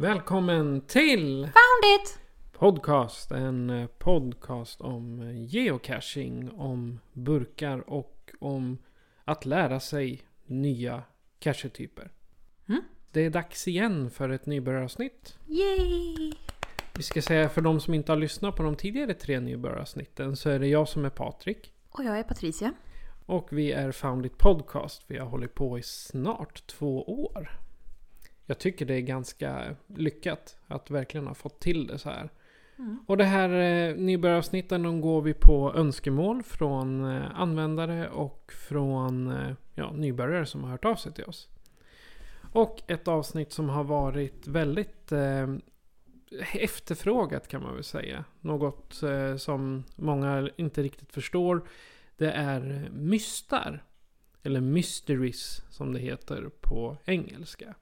Välkommen till Found it! Podcast. En eh, podcast om eh, geocaching, om burkar och om att lära sig nya cachetyper. Mm. Det är dags igen för ett nybörjaravsnitt. Yay! Vi ska säga för de som inte har lyssnat på de tidigare tre nybörjaravsnitten så är det jag som är Patrik. Och jag är Patricia. Och vi är Found It Podcast. Vi har hållit på i snart två år. Jag tycker det är ganska lyckat att verkligen ha fått till det så här. Och det här eh, nybörjaravsnitten de går vi på önskemål från eh, användare och från eh, ja, nybörjare som har hört av sig till oss. Och ett avsnitt som har varit väldigt eh, efterfrågat kan man väl säga. Något eh, som många inte riktigt förstår. Det är mystar. Eller mysteries som det heter på engelska.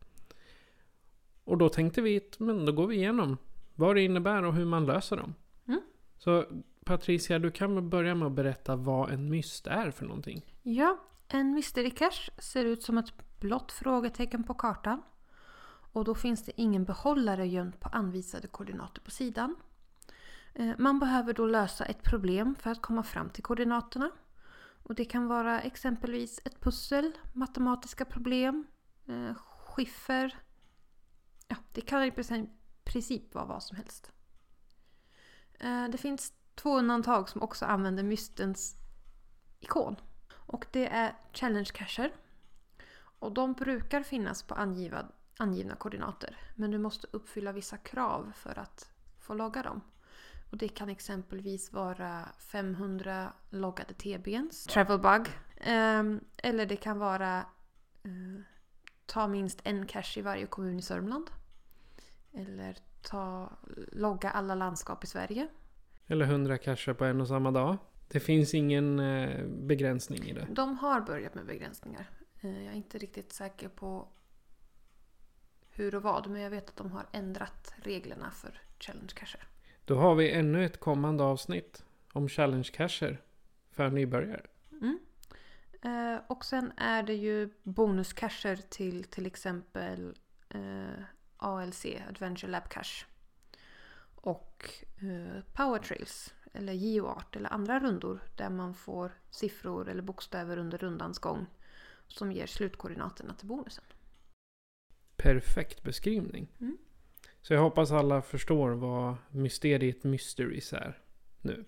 Och då tänkte vi att men då går vi igenom vad det innebär och hur man löser dem. Mm. Så Patricia, du kan väl börja med att berätta vad en myst är för någonting. Ja, en mystery cache ser ut som ett blått frågetecken på kartan. Och då finns det ingen behållare gömd på anvisade koordinater på sidan. Eh, Man behöver då lösa ett problem för att komma fram till koordinaterna. Och det kan vara exempelvis ett pussel, matematiska problem, eh, skiffer. Ja, det kan i princip- vara vad som helst. Eh, det finns två undantag som också använder mystens ikon. Och det är challenge cacher. Och de brukar finnas på angiva, angivna koordinater. Men du måste uppfylla vissa krav för att få logga dem. Och det kan exempelvis vara 500 loggade TBns, travel bug. Ehm, eller det kan vara eh, ta minst en cache i varje kommun i Sörmland. Eller ta, logga alla landskap i Sverige. Eller 100 cacher på en och samma dag. Det finns ingen eh, begränsning i det. De har börjat med begränsningar. Eh, Jag är inte riktigt säker på hur och vad, men jag vet att de har ändrat reglerna för challenge cacher. Då har vi ännu ett kommande avsnitt om challenge cacher för nybörjare. Eh, Och sen är det ju bonuscacher till till exempel eh, ALC, Adventure Lab Cache. Och eh, Power Trails, eller GeoArt, eller andra rundor där man får siffror eller bokstäver under rundans gång som ger slutkoordinaterna till bonusen. Perfekt beskrivning. Mm. Så jag hoppas alla förstår vad mysteriet Mysteries är nu.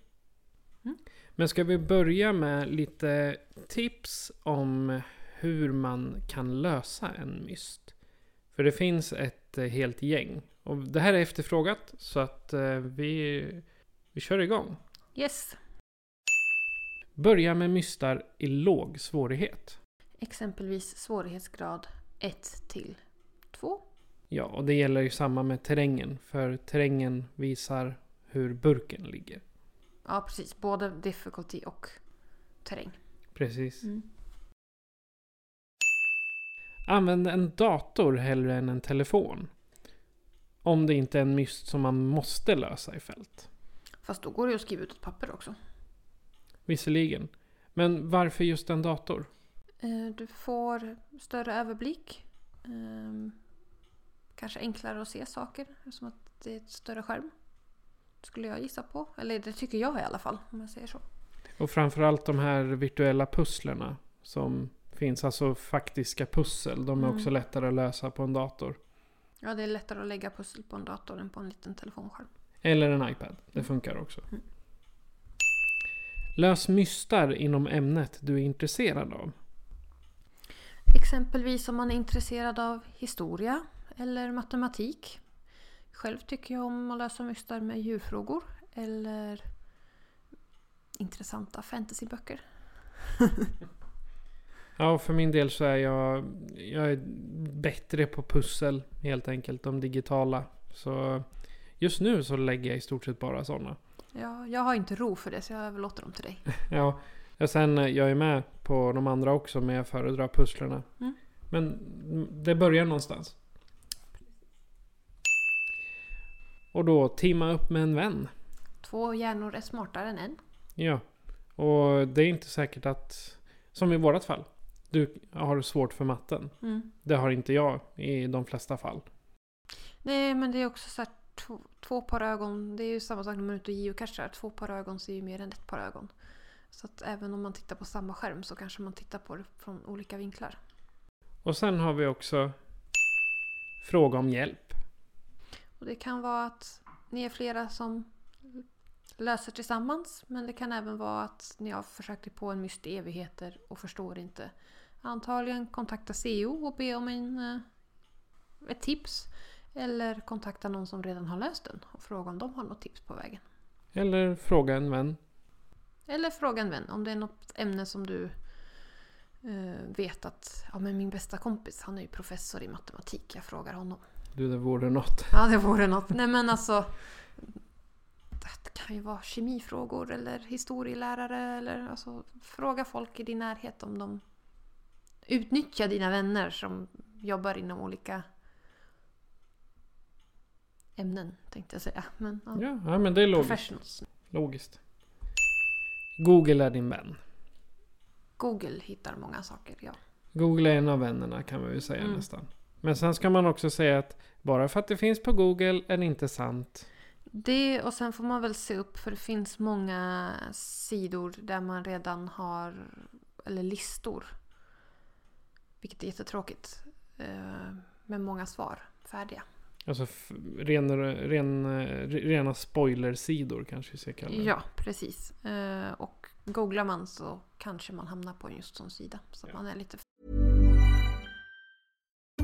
Mm. Men ska vi börja med lite tips om hur man kan lösa en myst? För det finns ett eh, helt gäng. Och det här är efterfrågat så att eh, vi, vi kör igång. Yes! Börja med mystar i låg svårighet. Exempelvis svårighetsgrad 1 till 2. Ja, och det gäller ju samma med terrängen. För terrängen visar hur burken ligger. Ja, precis. Både difficulty och terräng. Precis. Mm. Använd en dator hellre än en telefon. Om det inte är en myst som man måste lösa i fält. Fast då går det ju att skriva ut ett papper också. Visserligen. Men varför just en dator? Eh, Du får större överblick. Ehm, Kanske enklare att se saker eftersom att det är ett större skärm. Skulle jag gissa på. Eller det tycker jag i alla fall om jag säger så. Och framförallt de här virtuella pusslerna som finns. Alltså faktiska pussel. De är Mm. också lättare att lösa på en dator. Ja, det är lättare att lägga pussel på en dator än på en liten telefonskärm. Eller en iPad. Det funkar också. Lös mystar inom ämnet du är intresserad av. Exempelvis om man är intresserad av historia eller matematik. Själv tycker jag om att lösa mystar med djurfrågor eller intressanta fantasyböcker. Ja, för min del så är jag, jag är bättre på pussel helt enkelt. De digitala. Så just nu så lägger jag i stort sett bara sådana. Ja, jag har inte ro för det så jag överlåter dem till dig. Ja, och sen eh, jag är med på de andra också men jag föredrar pusslerna. Mm. Men det börjar någonstans. Och då teama upp med en vän. Två hjärnor är smartare än en. Ja. Och det är inte säkert att, som i vårat fall, du har svårt för matten. Mm. Det har inte jag i de flesta fall. Nej, men det är också så här två, två par ögon. Det är ju samma sak när man är ute och geocachar. Två par ögon ser ju mer än ett par ögon. Så att även om man tittar på samma skärm så kanske man tittar på det från olika vinklar. Och sen har vi också fråga om hjälp. Och det kan vara att ni är flera som löser tillsammans. Men det kan även vara att ni har försökt er på en myst i evigheter och förstår inte. Antagligen kontakta CO och be om en, eh, ett tips. Eller kontakta någon som redan har löst den och fråga om de har något tips på vägen. Eller fråga en vän. Eller fråga en vän om det är något ämne som du eh, vet att ja, men min bästa kompis han är ju professor i matematik. Jag frågar honom. Du, det vore något. Ja, det vore något. Nej men alltså. Det kan ju vara kemifrågor eller historielärare eller alltså fråga folk i din närhet om de utnyttjar dina vänner som jobbar inom olika ämnen tänkte jag säga. Men, ja. Ja, ja men det är logiskt. Logiskt. Google är din vän. Google hittar många saker, ja. Google är en av vännerna kan man ju säga Mm. nästan. Men sen ska man också säga att bara för att det finns på Google är det inte sant. Det och sen får man väl se upp för det finns många sidor där man redan har, eller listor. Vilket är jättetråkigt. eh, Med många svar färdiga. Alltså ren, ren, eh, rena spoilersidor kanske vi ska kalla det. Ja, precis. Eh, Och googlar man så kanske man hamnar på en just sån sida. Så att man är lite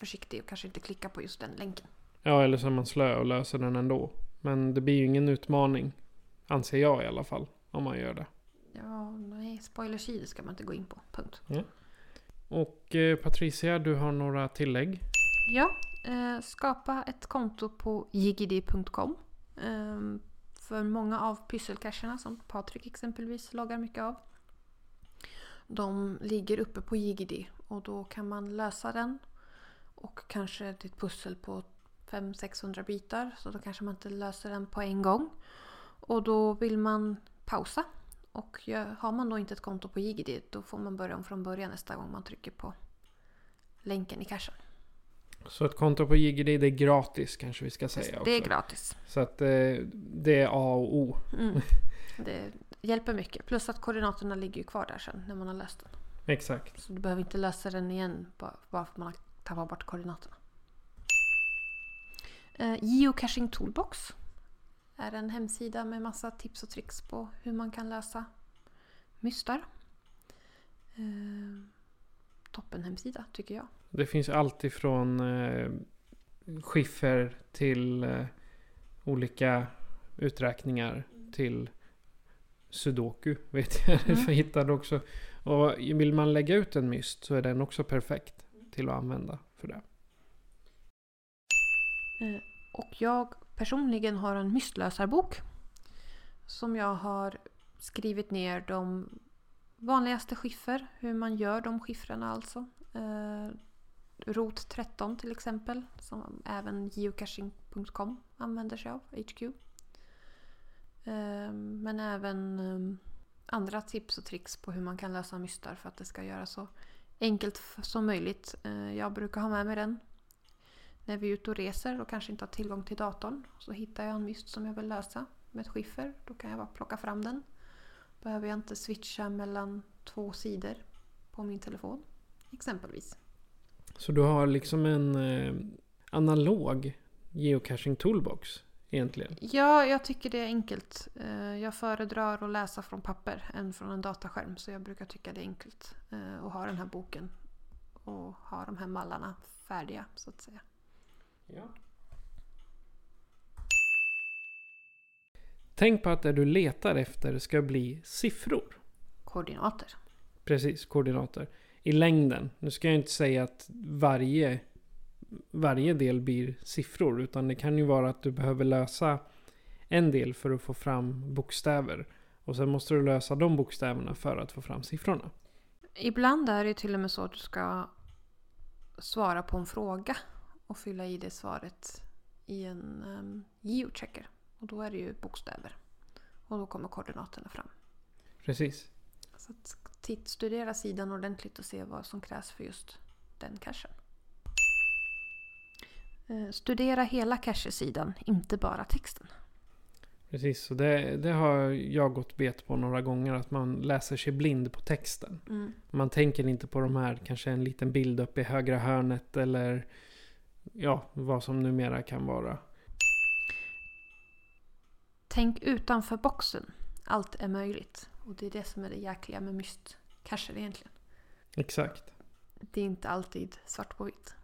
Försiktig och kanske inte klicka på just den länken. Ja, eller så är man slö och löser den ändå. Men det blir ju ingen utmaning. Anser jag i alla fall. Om man gör det. Ja, nej, spoilersidor ska man inte gå in på. Punkt. Och eh, Patricia, du har några tillägg? Ja, eh, skapa ett konto på jigidi.com. Eh, för många av pysselcacherna som Patrik exempelvis loggar mycket av. De ligger uppe på Jigidi och då kan man lösa den. Och kanske ett pussel på 500-600 bitar. Så då kanske man inte löser den på en gång. Och då vill man pausa. Och har man då inte ett konto på Jigidi då får man börja om från början nästa gång man trycker på länken i cachen. Så ett konto på Jiggy det är gratis kanske vi ska säga också. Det är gratis. Så att eh, det är A och O. Mm. Det hjälper mycket. Plus att koordinaterna ligger ju kvar där sen när man har löst den. Exakt. Så du behöver inte lösa den igen bara för att man har tappat bort koordinaterna. Eh, Geocaching Toolbox är en hemsida med massa tips och tricks på hur man kan lösa mystar. Eh, toppen hemsida tycker jag. Det finns allt ifrån eh, skiffer till eh, olika uträkningar till Sudoku vet jag mm. hittade också. Och vill man lägga ut en myst så är den också perfekt till att använda för det. Eh, och jag personligen har en mystlösarbok. Som jag har skrivit ner de vanligaste skiffer, hur man gör de skiffrarna alltså. Eh, Rot 13 till exempel, som även geocaching.com använder sig av, HQ. Eh, men även eh, andra tips och tricks på hur man kan lösa mystar för att det ska göra så enkelt som möjligt. Eh, jag brukar ha med mig den när vi är ute och reser och kanske inte har tillgång till datorn. Så hittar jag en myst som jag vill lösa med ett skiffer. Då kan jag bara plocka fram den. Behöver jag inte switcha mellan två sidor på min telefon. Exempelvis. Så du har liksom en eh, analog geocaching toolbox egentligen? Ja, jag tycker det är enkelt. Eh, jag föredrar att läsa från papper än från en dataskärm. Så jag brukar tycka det är enkelt eh, att ha den här boken och ha de här mallarna färdiga så att säga. Ja. Tänk på att det du letar efter ska bli siffror. Koordinater. Precis, koordinater. I längden. Nu ska jag inte säga att varje, varje del blir siffror. Utan det kan ju vara att du behöver lösa en del för att få fram bokstäver. Och sen måste du lösa de bokstäverna för att få fram siffrorna. Ibland är det till och med så att du ska svara på en fråga och fylla i det svaret i en um, geochecker. Och då är det ju bokstäver. Och då kommer koordinaterna fram. Precis. Så att studera sidan ordentligt och se vad som krävs för just den cachen. Eh, studera hela cachesidan, inte bara texten. Precis, och det, det har jag gått bet på några gånger. Att man läser sig blind på texten. Mm. Man tänker inte på de här, kanske en liten bild uppe i högra hörnet eller ja, vad som numera kan vara. Tänk utanför boxen. Allt är möjligt. Och det är det som är det jäkliga med mystcacher egentligen. Exakt. Det är inte alltid svart på vitt.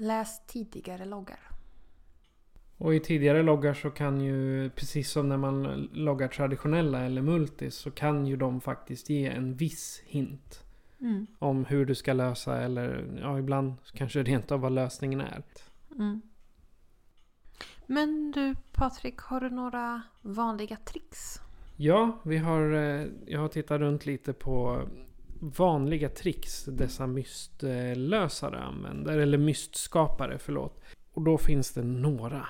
Läs tidigare loggar. Och i tidigare loggar så kan ju, precis som när man loggar traditionella eller multis, så kan ju de faktiskt ge en viss hint. Mm. Om hur du ska lösa eller ja, ibland kanske rent av vad lösningen är. Mm. Men du Patrik, har du några vanliga tricks? Ja, vi har, eh, jag har tittat runt lite på vanliga tricks dessa mystlösare använder. Eller mystskapare, förlåt. Och då finns det några.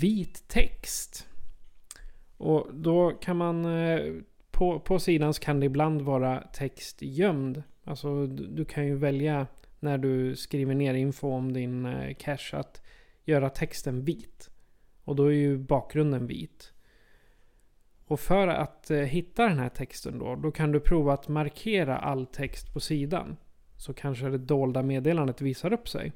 Vit text. Och då kan man eh, på, på sidan kan det ibland vara text gömd. Alltså du kan ju välja när du skriver ner info om din eh, cache att göra texten vit. Och då är ju bakgrunden vit. Och för att eh, hitta den här texten då, då kan du prova att markera all text på sidan. Så kanske det dolda meddelandet visar upp sig.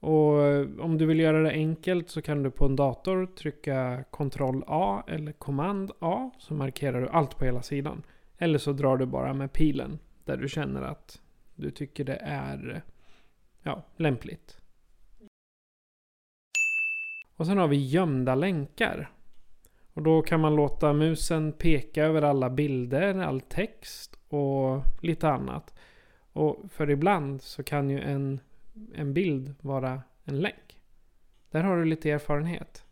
Och eh, om du vill göra det enkelt så kan du på en dator trycka Ctrl A eller Command A så markerar du allt på hela sidan. Eller så drar du bara med pilen där du känner att du tycker det är eh, ja, lämpligt. Och sen har vi gömda länkar. Och då kan man låta musen peka över alla bilder, all text och lite annat. Och för ibland så kan ju en en bild vara en länk. Där har du lite erfarenhet.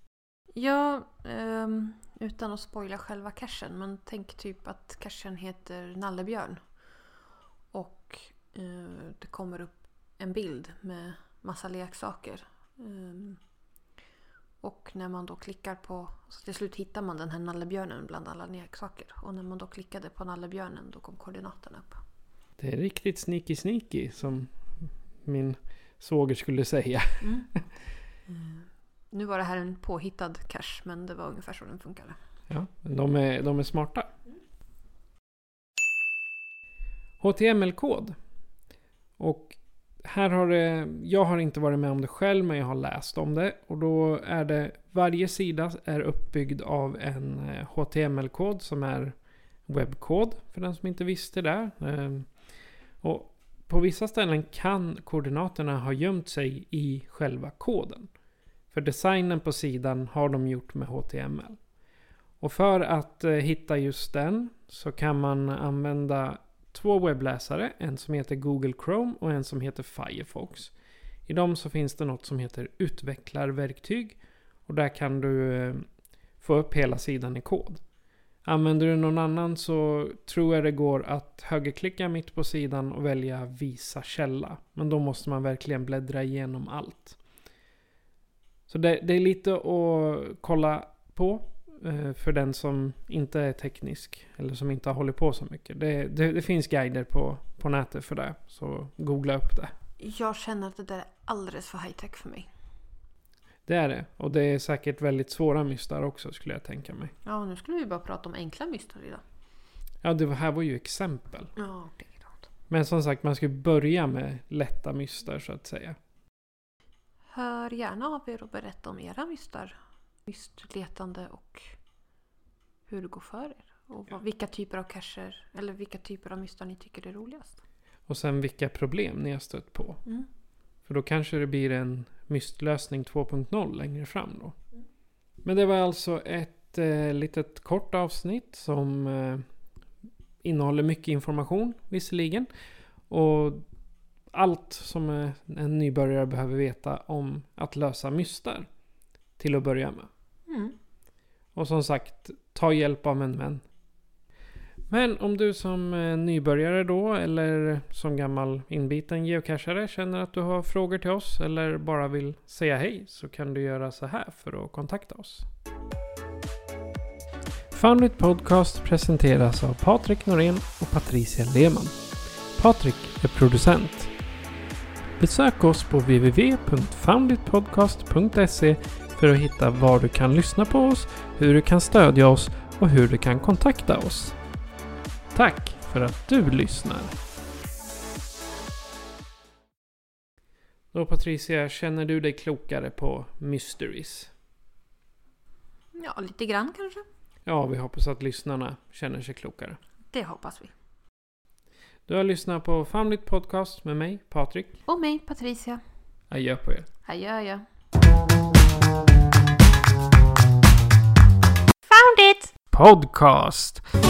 Ja, um, utan att spoila själva cachen. Men tänk typ att cachen heter Nallebjörn. Och uh, det kommer upp en bild med massa leksaker. Um, och när man då klickar på... Så till slut hittar man den här nallebjörnen bland alla leksaker. Och när man då klickade på nallebjörnen då kom koordinaterna upp. Det är riktigt sneaky sneaky som min svåger skulle säga. Mm. Mm. Nu var det här en påhittad cache men det var ungefär så den funkade. Ja, de är, de är smarta. HTML-kod. Och här har det, jag har inte varit med om det själv men jag har läst om det. Och då är det, varje sida är uppbyggd av en eh, HTML-kod som är webbkod för den som inte visste det. Ehm, och på vissa ställen kan koordinaterna ha gömt sig i själva koden. För designen på sidan har de gjort med HTML. Och för att eh, hitta just den så kan man använda två webbläsare. En som heter Google Chrome och en som heter Firefox. I dem så finns det något som heter utvecklarverktyg. Och där kan du eh, få upp hela sidan i kod. Använder du någon annan så tror jag det går att högerklicka mitt på sidan och välja visa källa. Men då måste man verkligen bläddra igenom allt. Så det, det är lite att kolla på för den som inte är teknisk eller som inte har hållit på så mycket. Det, det, det, finns guider på, på nätet för det, så googla upp det. Jag känner att det där är alldeles för high tech för mig. Det är det. Och det är säkert väldigt svåra mystar också skulle jag tänka mig. Ja, nu skulle vi bara prata om enkla mystar idag. Ja, det här var ju exempel. Ja, det är klart. Men som sagt, man ska börja med lätta mystar så att säga. Hör gärna av er och berätta om era mystar. Mystletande och hur det går för er. Och vad, vilka typer av cacher eller vilka typer av mystar ni tycker är roligast. Och sen vilka problem ni har stött på. Mm. För då kanske det blir en mystlösning 2.0 längre fram då. Men det var alltså ett eh, litet kort avsnitt som eh, innehåller mycket information visserligen. Och allt som eh, en nybörjare behöver veta om att lösa mystar. Till att börja med. Mm. Och som sagt, ta hjälp av en vän. Men om du som eh, nybörjare då eller som gammal inbiten geocachare känner att du har frågor till oss eller bara vill säga hej så kan du göra så här för att kontakta oss. Foundit Podcast presenteras av Patrik Norén och Patricia Lehmann. Patrik är producent. Besök oss på www.founditpodcast.se för att hitta var du kan lyssna på oss, hur du kan stödja oss och hur du kan kontakta oss. Tack för att du lyssnar. Då Patricia, känner du dig klokare på Mysteries? Ja, lite grann kanske. Ja, vi hoppas att lyssnarna känner sig klokare. Det hoppas vi. Du har lyssnat på Famligt Podcast med mig, Patrik. Och mig, Patricia. Adjö på er. Adjö, adjö. Podcast!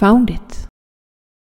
found it.